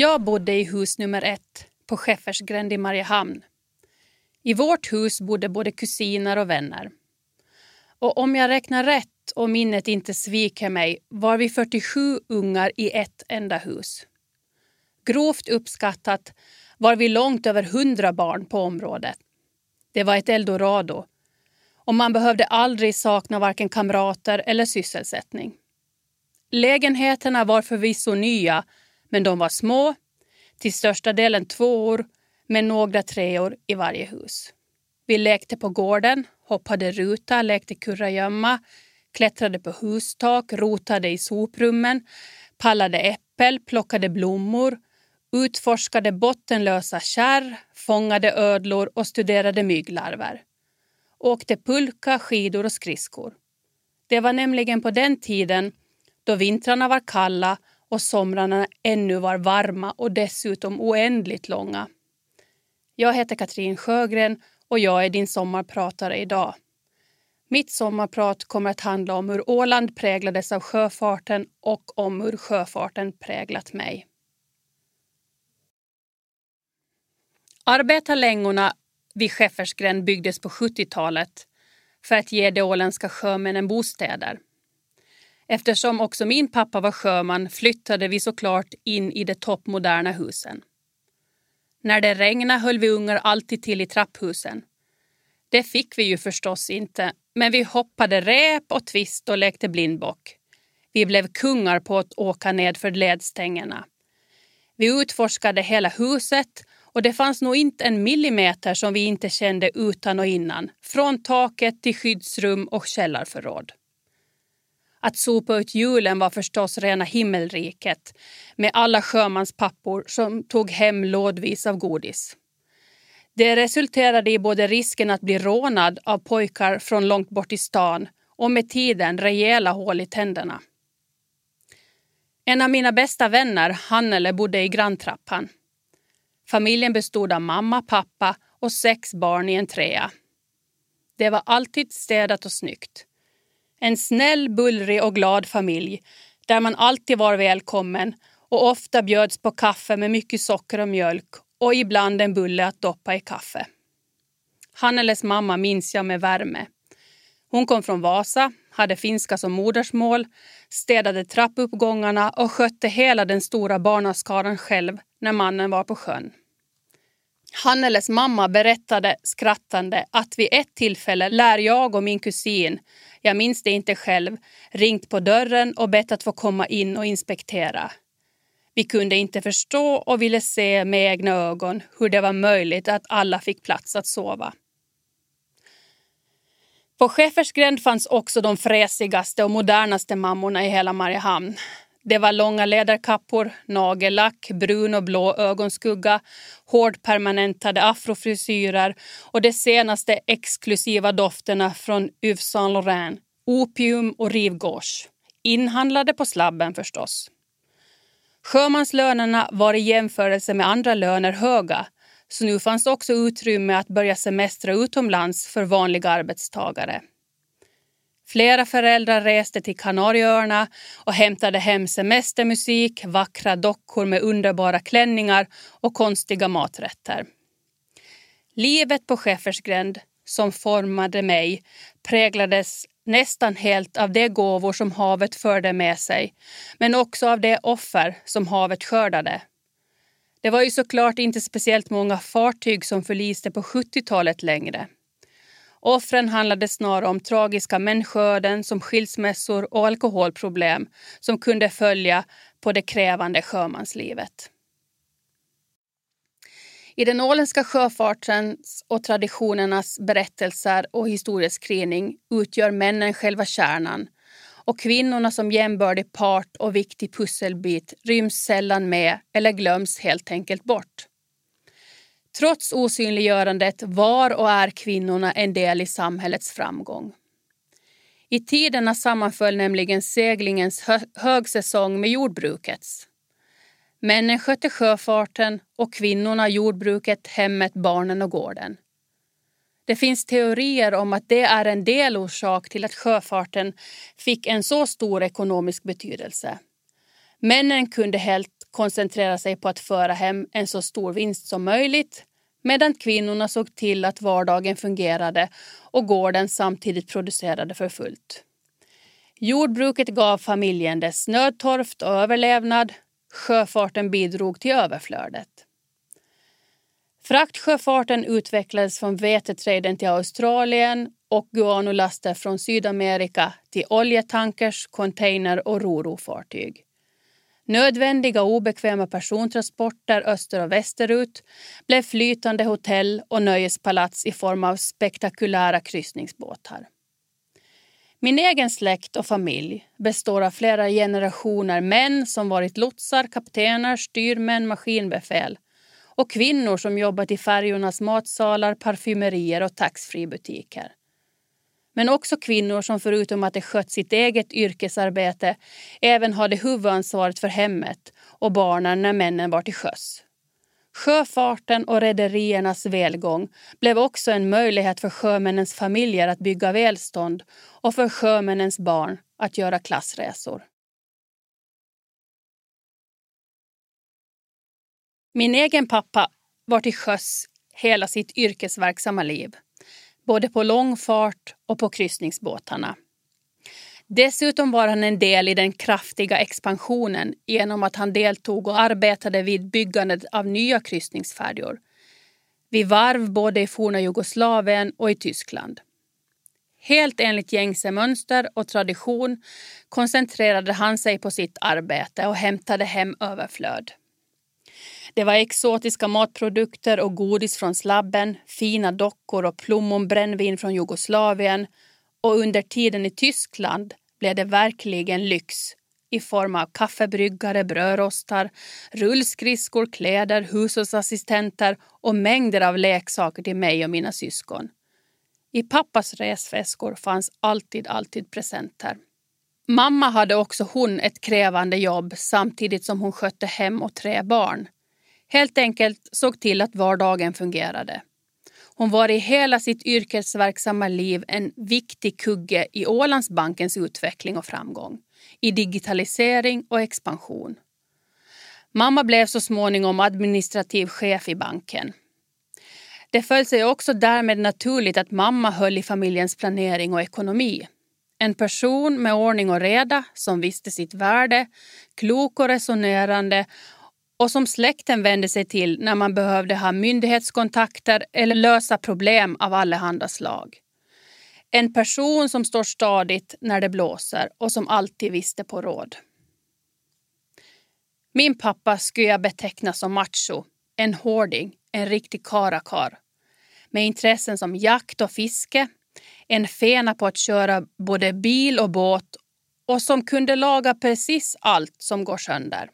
Jag bodde i hus nummer ett på Schäffersgränd i Mariehamn. I vårt hus bodde både kusiner och vänner. Och om jag räknar rätt och minnet inte sviker mig var vi 47 ungar i ett enda hus. Grovt uppskattat var vi långt över 100 barn på området. Det var ett eldorado och man behövde aldrig sakna varken kamrater eller sysselsättning. Lägenheterna var förvisso nya, men de var små, till största delen tvåor med några treor i varje hus. Vi lekte på gården, hoppade ruta, lekte kurragömma, klättrade på hustak, rotade i soprummen, pallade äppel, plockade blommor, utforskade bottenlösa kärr, fångade ödlor och studerade mygglarver. Åkte pulka, skidor och skridskor. Det var nämligen på den tiden då vintrarna var kalla och somrarna ännu var varma och dessutom oändligt långa. Jag heter Katrin Sjögren och jag är din sommarpratare idag. Mitt sommarprat kommer att handla om hur Åland präglades av sjöfarten och om hur sjöfarten präglat mig. Arbetarlängorna vid Schäffersgränd byggdes på 70-talet för att ge de åländska sjömännen bostäder. Eftersom också min pappa var sjöman flyttade vi såklart in i de toppmoderna husen. När det regnade höll vi ungar alltid till i trapphusen. Det fick vi ju förstås inte, men vi hoppade rep och tvist och lekte blindbock. Vi blev kungar på att åka nedför ledstängerna. Vi utforskade hela huset och det fanns nog inte en millimeter som vi inte kände utan och innan, från taket till skyddsrum och källarförråd. Att sopa ut julen var förstås rena himmelriket med alla sjömanspappor som tog hem lådvis av godis. Det resulterade i både risken att bli rånad av pojkar från långt bort i stan och med tiden rejäla hål i tänderna. En av mina bästa vänner, Hannele, bodde i granntrappan. Familjen bestod av mamma, pappa och sex barn i en trea. Det var alltid städat och snyggt. En snäll, bullrig och glad familj där man alltid var välkommen och ofta bjöds på kaffe med mycket socker och mjölk och ibland en bulle att doppa i kaffe. Hanneles mamma minns jag med värme. Hon kom från Vasa, hade finska som modersmål, städade trappuppgångarna och skötte hela den stora barnaskaran själv när mannen var på sjön. Hanneles mamma berättade skrattande att vid ett tillfälle lär jag och min kusin, jag minns det inte själv, ringt på dörren och bett att få komma in och inspektera. Vi kunde inte förstå och ville se med egna ögon hur det var möjligt att alla fick plats att sova. På Schäfersgränd fanns också de fräsigaste och modernaste mammorna i hela Mariehamn. Det var långa läderkappor, nagellack, brun och blå ögonskugga, hårdpermanentade afrofrisyrer och de senaste exklusiva dofterna från Yves Saint Laurent, opium och rivgårds. Inhandlade på slabben förstås. Sjömanslönerna var i jämförelse med andra löner höga så nu fanns också utrymme att börja semestra utomlands för vanliga arbetstagare. Flera föräldrar reste till Kanarieöarna och hämtade hem semestermusik, vackra dockor med underbara klänningar och konstiga maträtter. Livet på Schäffersgränd, som formade mig, präglades nästan helt av de gåvor som havet förde med sig, men också av de offer som havet skördade. Det var ju såklart inte speciellt många fartyg som förliste på 70-talet längre. Offren handlade snarare om tragiska människoöden som skilsmässor och alkoholproblem som kunde följa på det krävande sjömanslivet. I den åländska sjöfartens och traditionernas berättelser och historieskrivning utgör männen själva kärnan och kvinnorna som jämbördig part och viktig pusselbit ryms sällan med eller glöms helt enkelt bort. Trots osynliggörandet var och är kvinnorna en del i samhällets framgång. I tiderna sammanföll nämligen seglingens hö högsäsong med jordbrukets. Männen skötte sjöfarten och kvinnorna jordbruket, hemmet, barnen och gården. Det finns teorier om att det är en delorsak till att sjöfarten fick en så stor ekonomisk betydelse. Männen kunde helt koncentrera sig på att föra hem en så stor vinst som möjligt medan kvinnorna såg till att vardagen fungerade och gården samtidigt producerade för fullt. Jordbruket gav familjen dess nödtorft och överlevnad. Sjöfarten bidrog till överflödet. Fraktsjöfarten utvecklades från veteträden till Australien och guanolaster från Sydamerika till oljetankers, container och rorofartyg. Nödvändiga och obekväma persontransporter öster och västerut blev flytande hotell och nöjespalats i form av spektakulära kryssningsbåtar. Min egen släkt och familj består av flera generationer män som varit lotsar, kaptener, styrmän, maskinbefäl och kvinnor som jobbat i färjornas matsalar, parfymerier och taxfreebutiker. Men också kvinnor som förutom att de skött sitt eget yrkesarbete även hade huvudansvaret för hemmet och barnen när männen var till sjöss. Sjöfarten och rederiernas välgång blev också en möjlighet för sjömännens familjer att bygga välstånd och för sjömännens barn att göra klassresor. Min egen pappa var till sjöss hela sitt yrkesverksamma liv, både på långfart och på kryssningsbåtarna. Dessutom var han en del i den kraftiga expansionen genom att han deltog och arbetade vid byggandet av nya kryssningsfärjor. Vid varv både i forna Jugoslavien och i Tyskland. Helt enligt gängse mönster och tradition koncentrerade han sig på sitt arbete och hämtade hem överflöd. Det var exotiska matprodukter och godis från slabben, fina dockor och plommonbrännvin från Jugoslavien och under tiden i Tyskland blev det verkligen lyx i form av kaffebryggare, brödrostar, rullskridskor, kläder, hushållsassistenter och mängder av leksaker till mig och mina syskon. I pappas resväskor fanns alltid, alltid presenter. Mamma hade också hon ett krävande jobb samtidigt som hon skötte hem och tre barn. Helt enkelt såg till att vardagen fungerade. Hon var i hela sitt yrkesverksamma liv en viktig kugge i Ålandsbankens utveckling och framgång, i digitalisering och expansion. Mamma blev så småningom administrativ chef i banken. Det föll sig också därmed naturligt att mamma höll i familjens planering och ekonomi. En person med ordning och reda som visste sitt värde, klok och resonerande och som släkten vände sig till när man behövde ha myndighetskontakter eller lösa problem av allehanda slag. En person som står stadigt när det blåser och som alltid visste på råd. Min pappa skulle jag beteckna som macho, en hårding, en riktig karakar. Med intressen som jakt och fiske, en fena på att köra både bil och båt och som kunde laga precis allt som går sönder.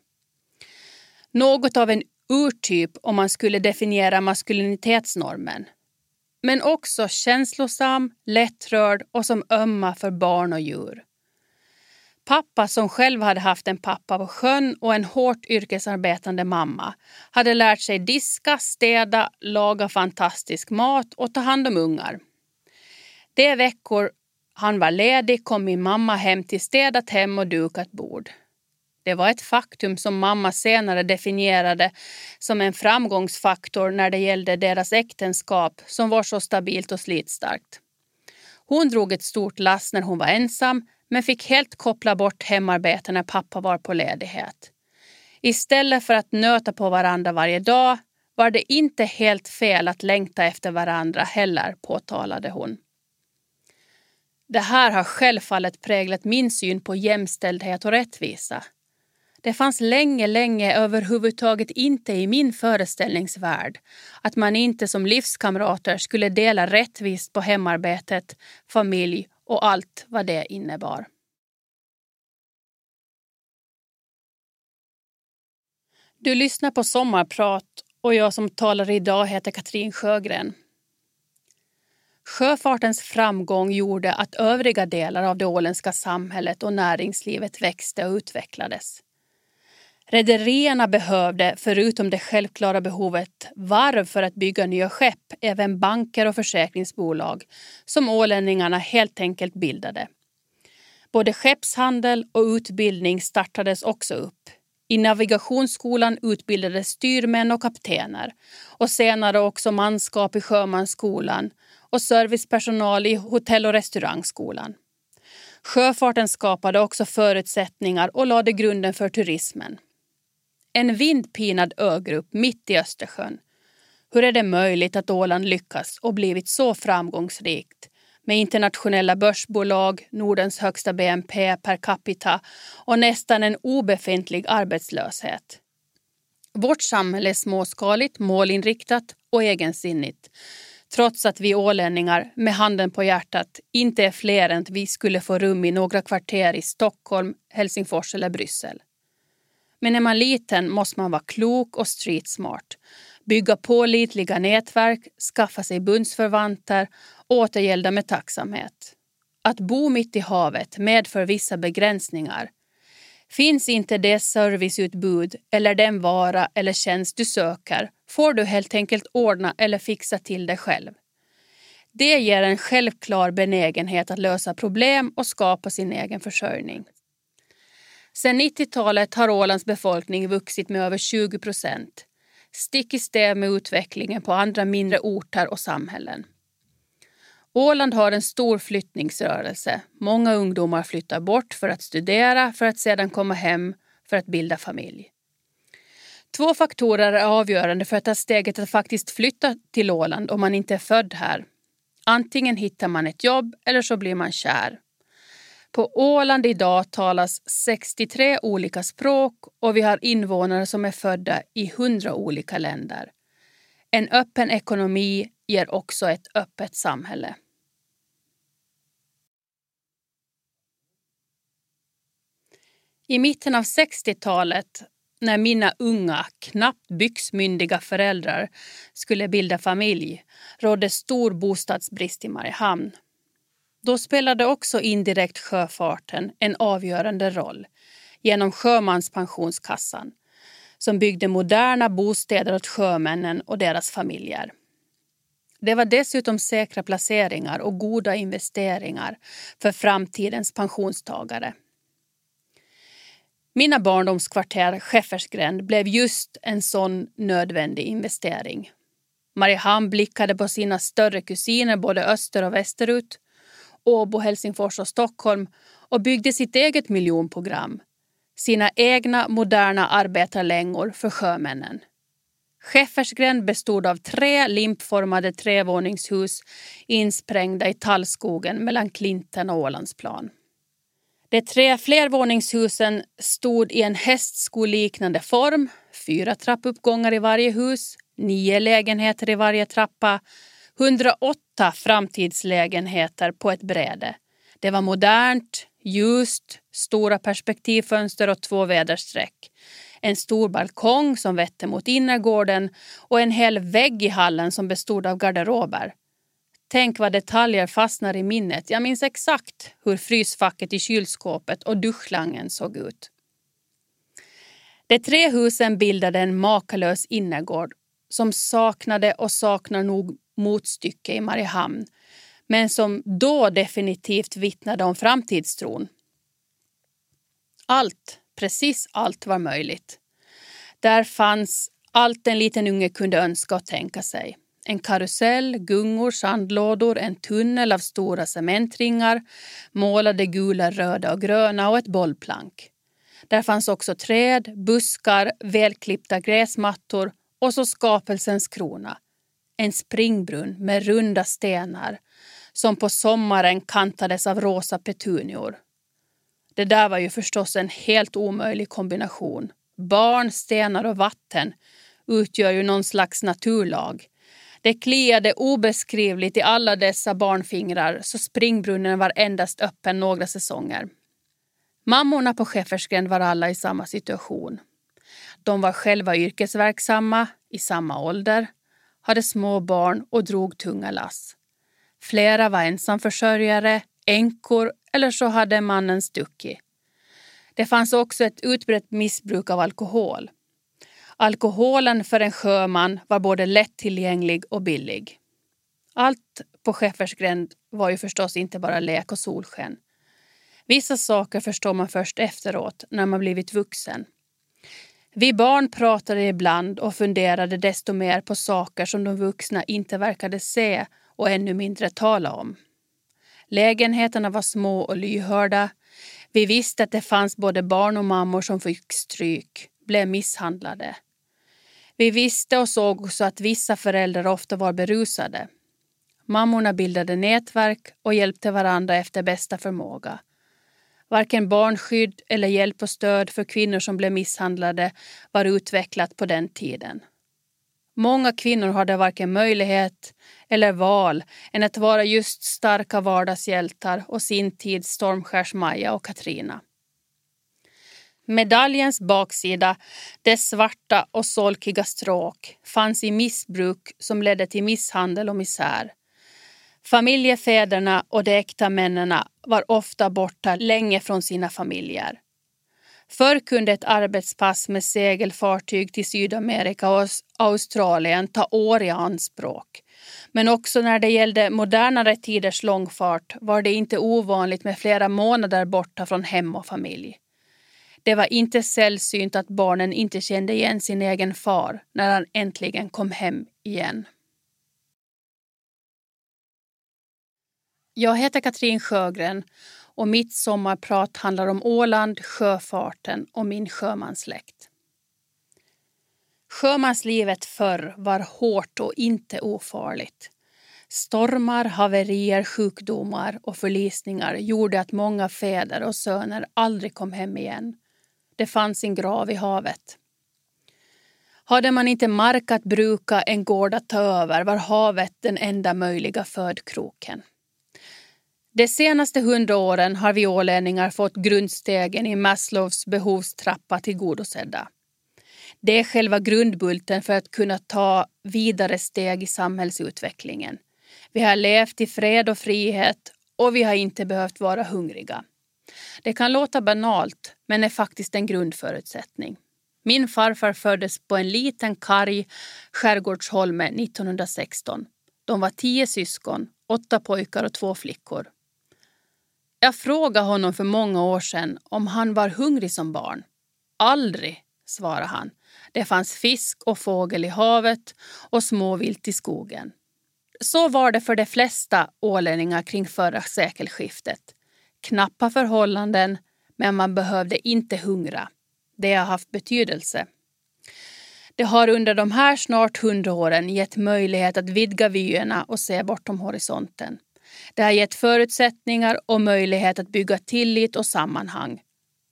Något av en urtyp om man skulle definiera maskulinitetsnormen. Men också känslosam, lättrörd och som ömma för barn och djur. Pappa som själv hade haft en pappa på sjön och en hårt yrkesarbetande mamma hade lärt sig diska, städa, laga fantastisk mat och ta hand om ungar. De veckor han var ledig kom min mamma hem till städat hem och dukat bord. Det var ett faktum som mamma senare definierade som en framgångsfaktor när det gällde deras äktenskap som var så stabilt och slitstarkt. Hon drog ett stort lass när hon var ensam men fick helt koppla bort hemarbete när pappa var på ledighet. Istället för att nöta på varandra varje dag var det inte helt fel att längta efter varandra heller, påtalade hon. Det här har självfallet präglat min syn på jämställdhet och rättvisa. Det fanns länge, länge överhuvudtaget inte i min föreställningsvärld att man inte som livskamrater skulle dela rättvist på hemarbetet, familj och allt vad det innebar. Du lyssnar på Sommarprat och jag som talar idag heter Katrin Sjögren. Sjöfartens framgång gjorde att övriga delar av det åländska samhället och näringslivet växte och utvecklades. Rederierna behövde, förutom det självklara behovet varv för att bygga nya skepp, även banker och försäkringsbolag som ålänningarna helt enkelt bildade. Både skeppshandel och utbildning startades också upp. I navigationsskolan utbildades styrmän och kaptener och senare också manskap i sjömansskolan och servicepersonal i hotell och restaurangskolan. Sjöfarten skapade också förutsättningar och lade grunden för turismen. En vindpinad ögrupp mitt i Östersjön. Hur är det möjligt att Åland lyckats och blivit så framgångsrikt med internationella börsbolag, Nordens högsta BNP per capita och nästan en obefintlig arbetslöshet. Vårt samhälle är småskaligt, målinriktat och egensinnigt trots att vi ålänningar med handen på hjärtat inte är fler än att vi skulle få rum i några kvarter i Stockholm, Helsingfors eller Bryssel. Men är man liten måste man vara klok och streetsmart, bygga pålitliga nätverk, skaffa sig bundsförvanter och återgälda med tacksamhet. Att bo mitt i havet medför vissa begränsningar. Finns inte det serviceutbud eller den vara eller tjänst du söker får du helt enkelt ordna eller fixa till det själv. Det ger en självklar benägenhet att lösa problem och skapa sin egen försörjning. Sedan 90-talet har Ålands befolkning vuxit med över 20 procent. Stick i stäv med utvecklingen på andra mindre orter och samhällen. Åland har en stor flyttningsrörelse. Många ungdomar flyttar bort för att studera för att sedan komma hem för att bilda familj. Två faktorer är avgörande för att ta steget att faktiskt flytta till Åland om man inte är född här. Antingen hittar man ett jobb eller så blir man kär. På Åland idag talas 63 olika språk och vi har invånare som är födda i 100 olika länder. En öppen ekonomi ger också ett öppet samhälle. I mitten av 60-talet när mina unga, knappt byxmyndiga föräldrar skulle bilda familj rådde stor bostadsbrist i Mariehamn. Då spelade också indirekt sjöfarten en avgörande roll genom Sjömanspensionskassan som byggde moderna bostäder åt sjömännen och deras familjer. Det var dessutom säkra placeringar och goda investeringar för framtidens pensionstagare. Mina barndomskvarter Schäffersgränd blev just en sån nödvändig investering. Mariehamn blickade på sina större kusiner både öster och västerut, Åbo, Helsingfors och Stockholm och byggde sitt eget miljonprogram. Sina egna moderna arbetarlängor för sjömännen. Schäffersgränd bestod av tre limpformade trevåningshus insprängda i tallskogen mellan Klinten och Ålandsplan. De tre flervåningshusen stod i en hästskoliknande form, fyra trappuppgångar i varje hus, nio lägenheter i varje trappa, 108 framtidslägenheter på ett bräde. Det var modernt, ljust, stora perspektivfönster och två väderstreck. En stor balkong som vette mot innergården och en hel vägg i hallen som bestod av garderober. Tänk vad detaljer fastnar i minnet. Jag minns exakt hur frysfacket i kylskåpet och duschslangen såg ut. De tre husen bildade en makalös innergård som saknade och saknar nog motstycke i Mariehamn men som då definitivt vittnade om framtidstron. Allt, precis allt var möjligt. Där fanns allt en liten unge kunde önska och tänka sig. En karusell, gungor, sandlådor, en tunnel av stora cementringar, målade gula, röda och gröna och ett bollplank. Där fanns också träd, buskar, välklippta gräsmattor och så skapelsens krona. En springbrunn med runda stenar som på sommaren kantades av rosa petunior. Det där var ju förstås en helt omöjlig kombination. Barn, stenar och vatten utgör ju någon slags naturlag det kliade obeskrivligt i alla dessa barnfingrar så springbrunnen var endast öppen några säsonger. Mammorna på Schäffersgränd var alla i samma situation. De var själva yrkesverksamma, i samma ålder, hade små barn och drog tunga lass. Flera var ensamförsörjare, änkor eller så hade mannen stuckit. Det fanns också ett utbrett missbruk av alkohol. Alkoholen för en sjöman var både lättillgänglig och billig. Allt på Schäffersgränd var ju förstås inte bara lek och solsken. Vissa saker förstår man först efteråt, när man blivit vuxen. Vi barn pratade ibland och funderade desto mer på saker som de vuxna inte verkade se och ännu mindre tala om. Lägenheterna var små och lyhörda. Vi visste att det fanns både barn och mammor som fick stryk, blev misshandlade. Vi visste och såg också att vissa föräldrar ofta var berusade. Mammorna bildade nätverk och hjälpte varandra efter bästa förmåga. Varken barnskydd eller hjälp och stöd för kvinnor som blev misshandlade var utvecklat på den tiden. Många kvinnor hade varken möjlighet eller val än att vara just starka vardagshjältar och sin tids stormskärs-Maja och Katrina. Medaljens baksida, dess svarta och solkiga stråk, fanns i missbruk som ledde till misshandel och misär. Familjefäderna och de äkta männen var ofta borta länge från sina familjer. Förr kunde ett arbetspass med segelfartyg till Sydamerika och Australien ta år i anspråk. Men också när det gällde modernare tiders långfart var det inte ovanligt med flera månader borta från hem och familj. Det var inte sällsynt att barnen inte kände igen sin egen far när han äntligen kom hem igen. Jag heter Katrin Sjögren och mitt sommarprat handlar om Åland, sjöfarten och min sjömanssläkt. Sjömanslivet förr var hårt och inte ofarligt. Stormar, haverier, sjukdomar och förlisningar gjorde att många fäder och söner aldrig kom hem igen. Det fanns sin grav i havet. Hade man inte mark att bruka, en gård att ta över var havet den enda möjliga födkroken. De senaste hundra åren har vi ålänningar fått grundstegen i Maslows behovstrappa tillgodosedda. Det är själva grundbulten för att kunna ta vidare steg i samhällsutvecklingen. Vi har levt i fred och frihet och vi har inte behövt vara hungriga. Det kan låta banalt, men är faktiskt en grundförutsättning. Min farfar föddes på en liten karg skärgårdsholme 1916. De var tio syskon, åtta pojkar och två flickor. Jag frågade honom för många år sedan om han var hungrig som barn. Aldrig, svarade han. Det fanns fisk och fågel i havet och småvilt i skogen. Så var det för de flesta ålänningar kring förra sekelskiftet. Knappa förhållanden, men man behövde inte hungra. Det har haft betydelse. Det har under de här snart hundra åren gett möjlighet att vidga vyerna och se bortom horisonten. Det har gett förutsättningar och möjlighet att bygga tillit och sammanhang.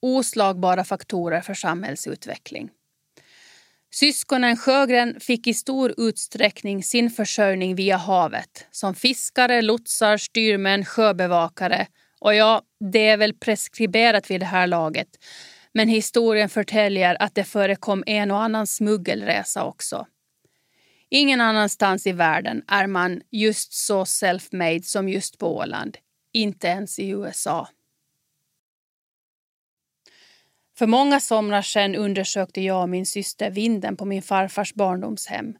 Oslagbara faktorer för samhällsutveckling. Syskonen Sjögren fick i stor utsträckning sin försörjning via havet som fiskare, lotsar, styrmän, sjöbevakare och ja, det är väl preskriberat vid det här laget. Men historien förtäljer att det förekom en och annan smuggelresa också. Ingen annanstans i världen är man just så self-made som just på Åland. Inte ens i USA. För många somrar sedan undersökte jag och min syster vinden på min farfars barndomshem.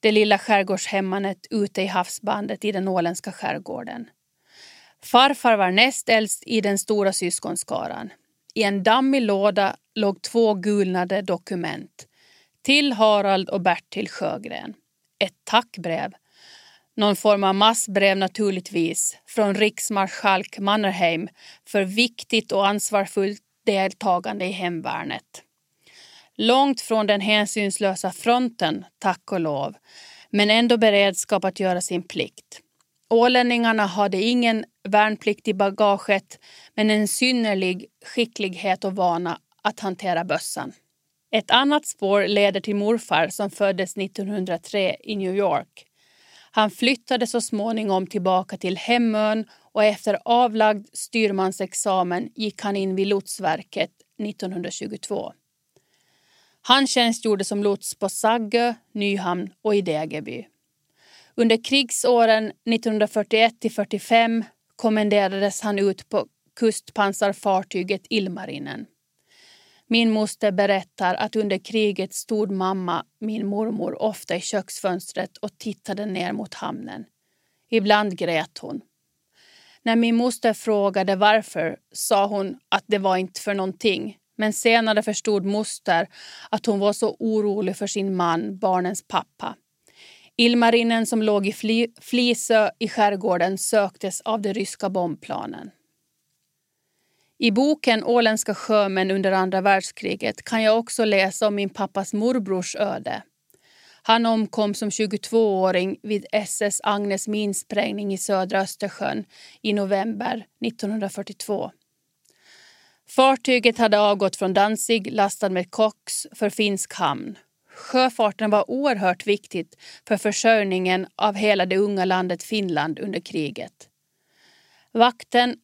Det lilla skärgårdshemmanet ute i havsbandet i den åländska skärgården. Farfar var näst äldst i den stora syskonskaran. I en dammig låda låg två gulnade dokument. Till Harald och Bertil Sjögren ett tackbrev. Någon form av massbrev naturligtvis från riksmarskalk Mannerheim för viktigt och ansvarsfullt deltagande i hemvärnet. Långt från den hänsynslösa fronten, tack och lov, men ändå beredskap att göra sin plikt. Ålänningarna hade ingen värnplikt i bagaget men en synnerlig skicklighet och vana att hantera bössan. Ett annat spår leder till morfar som föddes 1903 i New York. Han flyttade så småningom tillbaka till hemön och efter avlagd styrmansexamen gick han in vid lotsverket 1922. Han tjänstgjorde som lots på Saggö, Nyhamn och i Degerby. Under krigsåren 1941 till 45 kommenderades han ut på kustpansarfartyget Ilmarinen. Min moster berättar att under kriget stod mamma, min mormor, ofta i köksfönstret och tittade ner mot hamnen. Ibland grät hon. När min moster frågade varför sa hon att det var inte för någonting. Men senare förstod moster att hon var så orolig för sin man, barnens pappa. Ilmarinen som låg i Flisö i skärgården söktes av de ryska bombplanen. I boken Åländska sjömän under andra världskriget kan jag också läsa om min pappas morbrors öde. Han omkom som 22-åring vid SS Agnes minsprängning i södra Östersjön i november 1942. Fartyget hade avgått från Danzig lastad med koks för finsk hamn. Sjöfarten var oerhört viktigt för försörjningen av hela det unga landet Finland under kriget. Vakten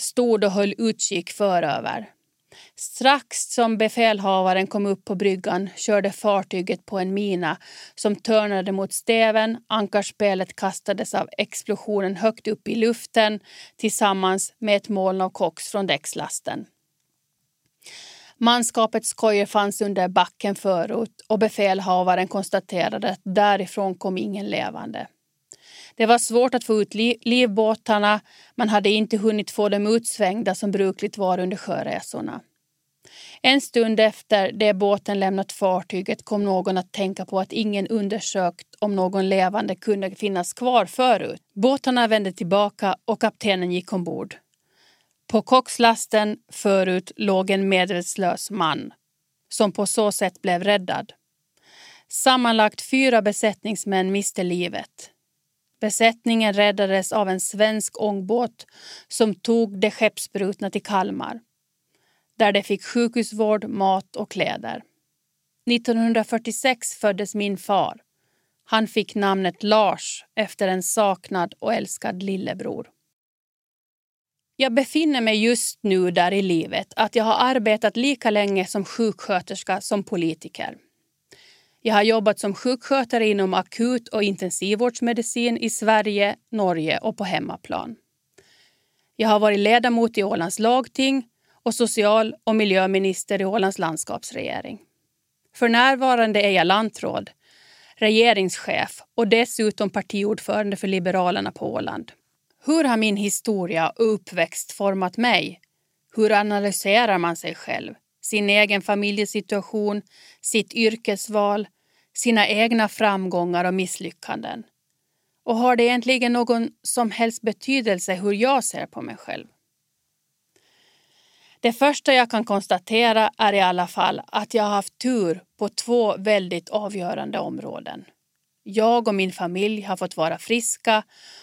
stod och höll utkik föröver. Strax som befälhavaren kom upp på bryggan körde fartyget på en mina som törnade mot stäven. Ankarspelet kastades av explosionen högt upp i luften tillsammans med ett moln av koks från däckslasten. Manskapets kojor fanns under backen förut och befälhavaren konstaterade att därifrån kom ingen levande. Det var svårt att få ut livbåtarna. Man hade inte hunnit få dem utsvängda som brukligt var under sjöresorna. En stund efter det båten lämnat fartyget kom någon att tänka på att ingen undersökt om någon levande kunde finnas kvar förut. Båtarna vände tillbaka och kaptenen gick ombord. På kockslasten förut låg en medvetslös man som på så sätt blev räddad. Sammanlagt fyra besättningsmän miste livet. Besättningen räddades av en svensk ångbåt som tog de skeppsbrutna till Kalmar där de fick sjukhusvård, mat och kläder. 1946 föddes min far. Han fick namnet Lars efter en saknad och älskad lillebror. Jag befinner mig just nu där i livet att jag har arbetat lika länge som sjuksköterska som politiker. Jag har jobbat som sjukskötare inom akut och intensivvårdsmedicin i Sverige, Norge och på hemmaplan. Jag har varit ledamot i Ålands lagting och social och miljöminister i Ålands landskapsregering. För närvarande är jag lantråd, regeringschef och dessutom partiordförande för Liberalerna på Åland. Hur har min historia och uppväxt format mig? Hur analyserar man sig själv, sin egen familjesituation, sitt yrkesval, sina egna framgångar och misslyckanden? Och har det egentligen någon som helst betydelse hur jag ser på mig själv? Det första jag kan konstatera är i alla fall att jag har haft tur på två väldigt avgörande områden. Jag och min familj har fått vara friska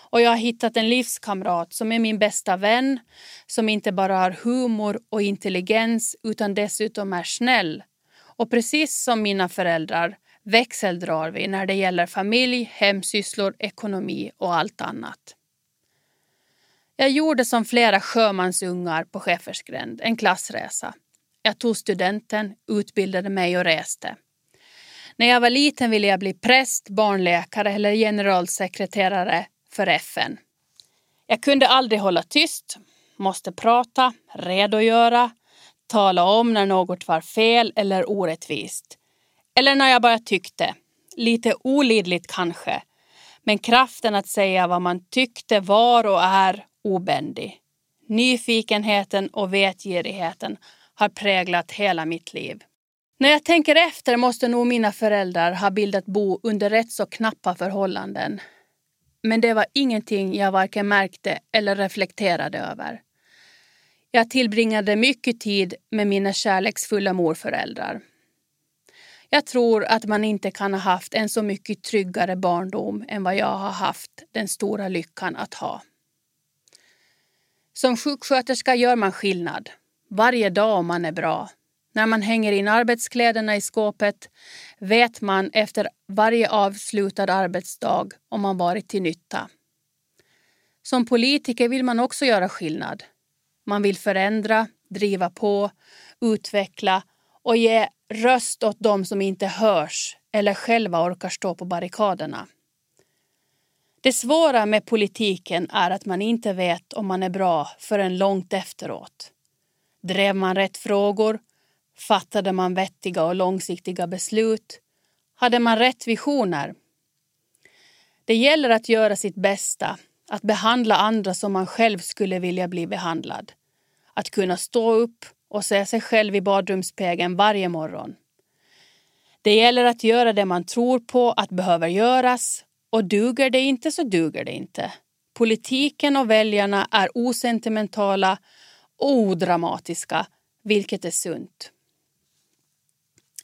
och jag har hittat en livskamrat som är min bästa vän, som inte bara har humor och intelligens utan dessutom är snäll. Och precis som mina föräldrar växeldrar vi när det gäller familj, hemsysslor, ekonomi och allt annat. Jag gjorde som flera sjömansungar på Schäfersgränd, en klassresa. Jag tog studenten, utbildade mig och reste. När jag var liten ville jag bli präst, barnläkare eller generalsekreterare för FN. Jag kunde aldrig hålla tyst, måste prata, redogöra, tala om när något var fel eller orättvist. Eller när jag bara tyckte. Lite olidligt kanske. Men kraften att säga vad man tyckte var och är obändig. Nyfikenheten och vetgirigheten har präglat hela mitt liv. När jag tänker efter måste nog mina föräldrar ha bildat bo under rätt så knappa förhållanden. Men det var ingenting jag varken märkte eller reflekterade över. Jag tillbringade mycket tid med mina kärleksfulla morföräldrar. Jag tror att man inte kan ha haft en så mycket tryggare barndom än vad jag har haft den stora lyckan att ha. Som sjuksköterska gör man skillnad. Varje dag om man är bra. När man hänger in arbetskläderna i skåpet vet man efter varje avslutad arbetsdag om man varit till nytta. Som politiker vill man också göra skillnad. Man vill förändra, driva på, utveckla och ge röst åt dem som inte hörs eller själva orkar stå på barrikaderna. Det svåra med politiken är att man inte vet om man är bra förrän långt efteråt. Drev man rätt frågor? Fattade man vettiga och långsiktiga beslut? Hade man rätt visioner? Det gäller att göra sitt bästa, Att behandla andra som man själv skulle vilja bli behandlad. Att kunna stå upp och se sig själv i badrumsspegeln varje morgon. Det gäller att göra det man tror på att behöver göras och duger det inte så duger det inte. Politiken och väljarna är osentimentala och odramatiska, vilket är sunt.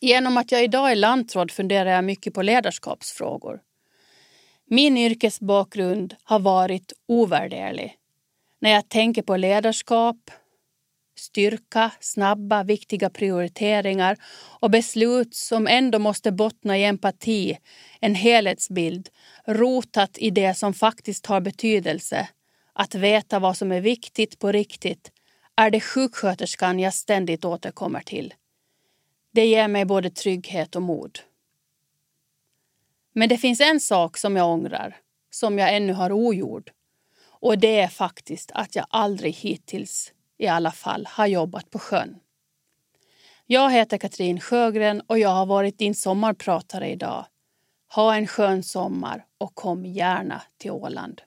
Genom att jag idag är lantråd funderar jag mycket på ledarskapsfrågor. Min yrkesbakgrund har varit ovärderlig. När jag tänker på ledarskap, styrka, snabba, viktiga prioriteringar och beslut som ändå måste bottna i empati, en helhetsbild rotat i det som faktiskt har betydelse, att veta vad som är viktigt på riktigt, är det sjuksköterskan jag ständigt återkommer till. Det ger mig både trygghet och mod. Men det finns en sak som jag ångrar, som jag ännu har ogjord. Och det är faktiskt att jag aldrig hittills i alla fall har jobbat på sjön. Jag heter Katrin Sjögren och jag har varit din sommarpratare idag. Ha en skön sommar och kom gärna till Åland.